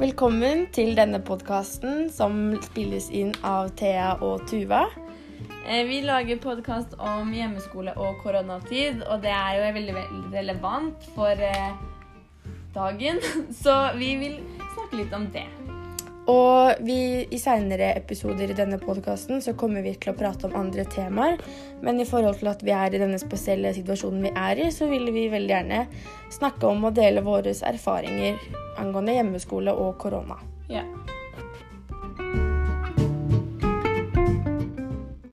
Velkommen til denne podkasten som spilles inn av Thea og Tuva. Eh, Vi lager podkast om hjemmeskole og koronatid, og det er jo veldig, veldig relevant for eh, dagen. Så vi vil snakke litt om det. Og vi, i seinere episoder i denne podkasten så kommer vi til å prate om andre temaer. Men i forhold til at vi er i denne spesielle situasjonen vi er i, så vil vi veldig gjerne snakke om og dele våre erfaringer angående hjemmeskole og korona. Ja.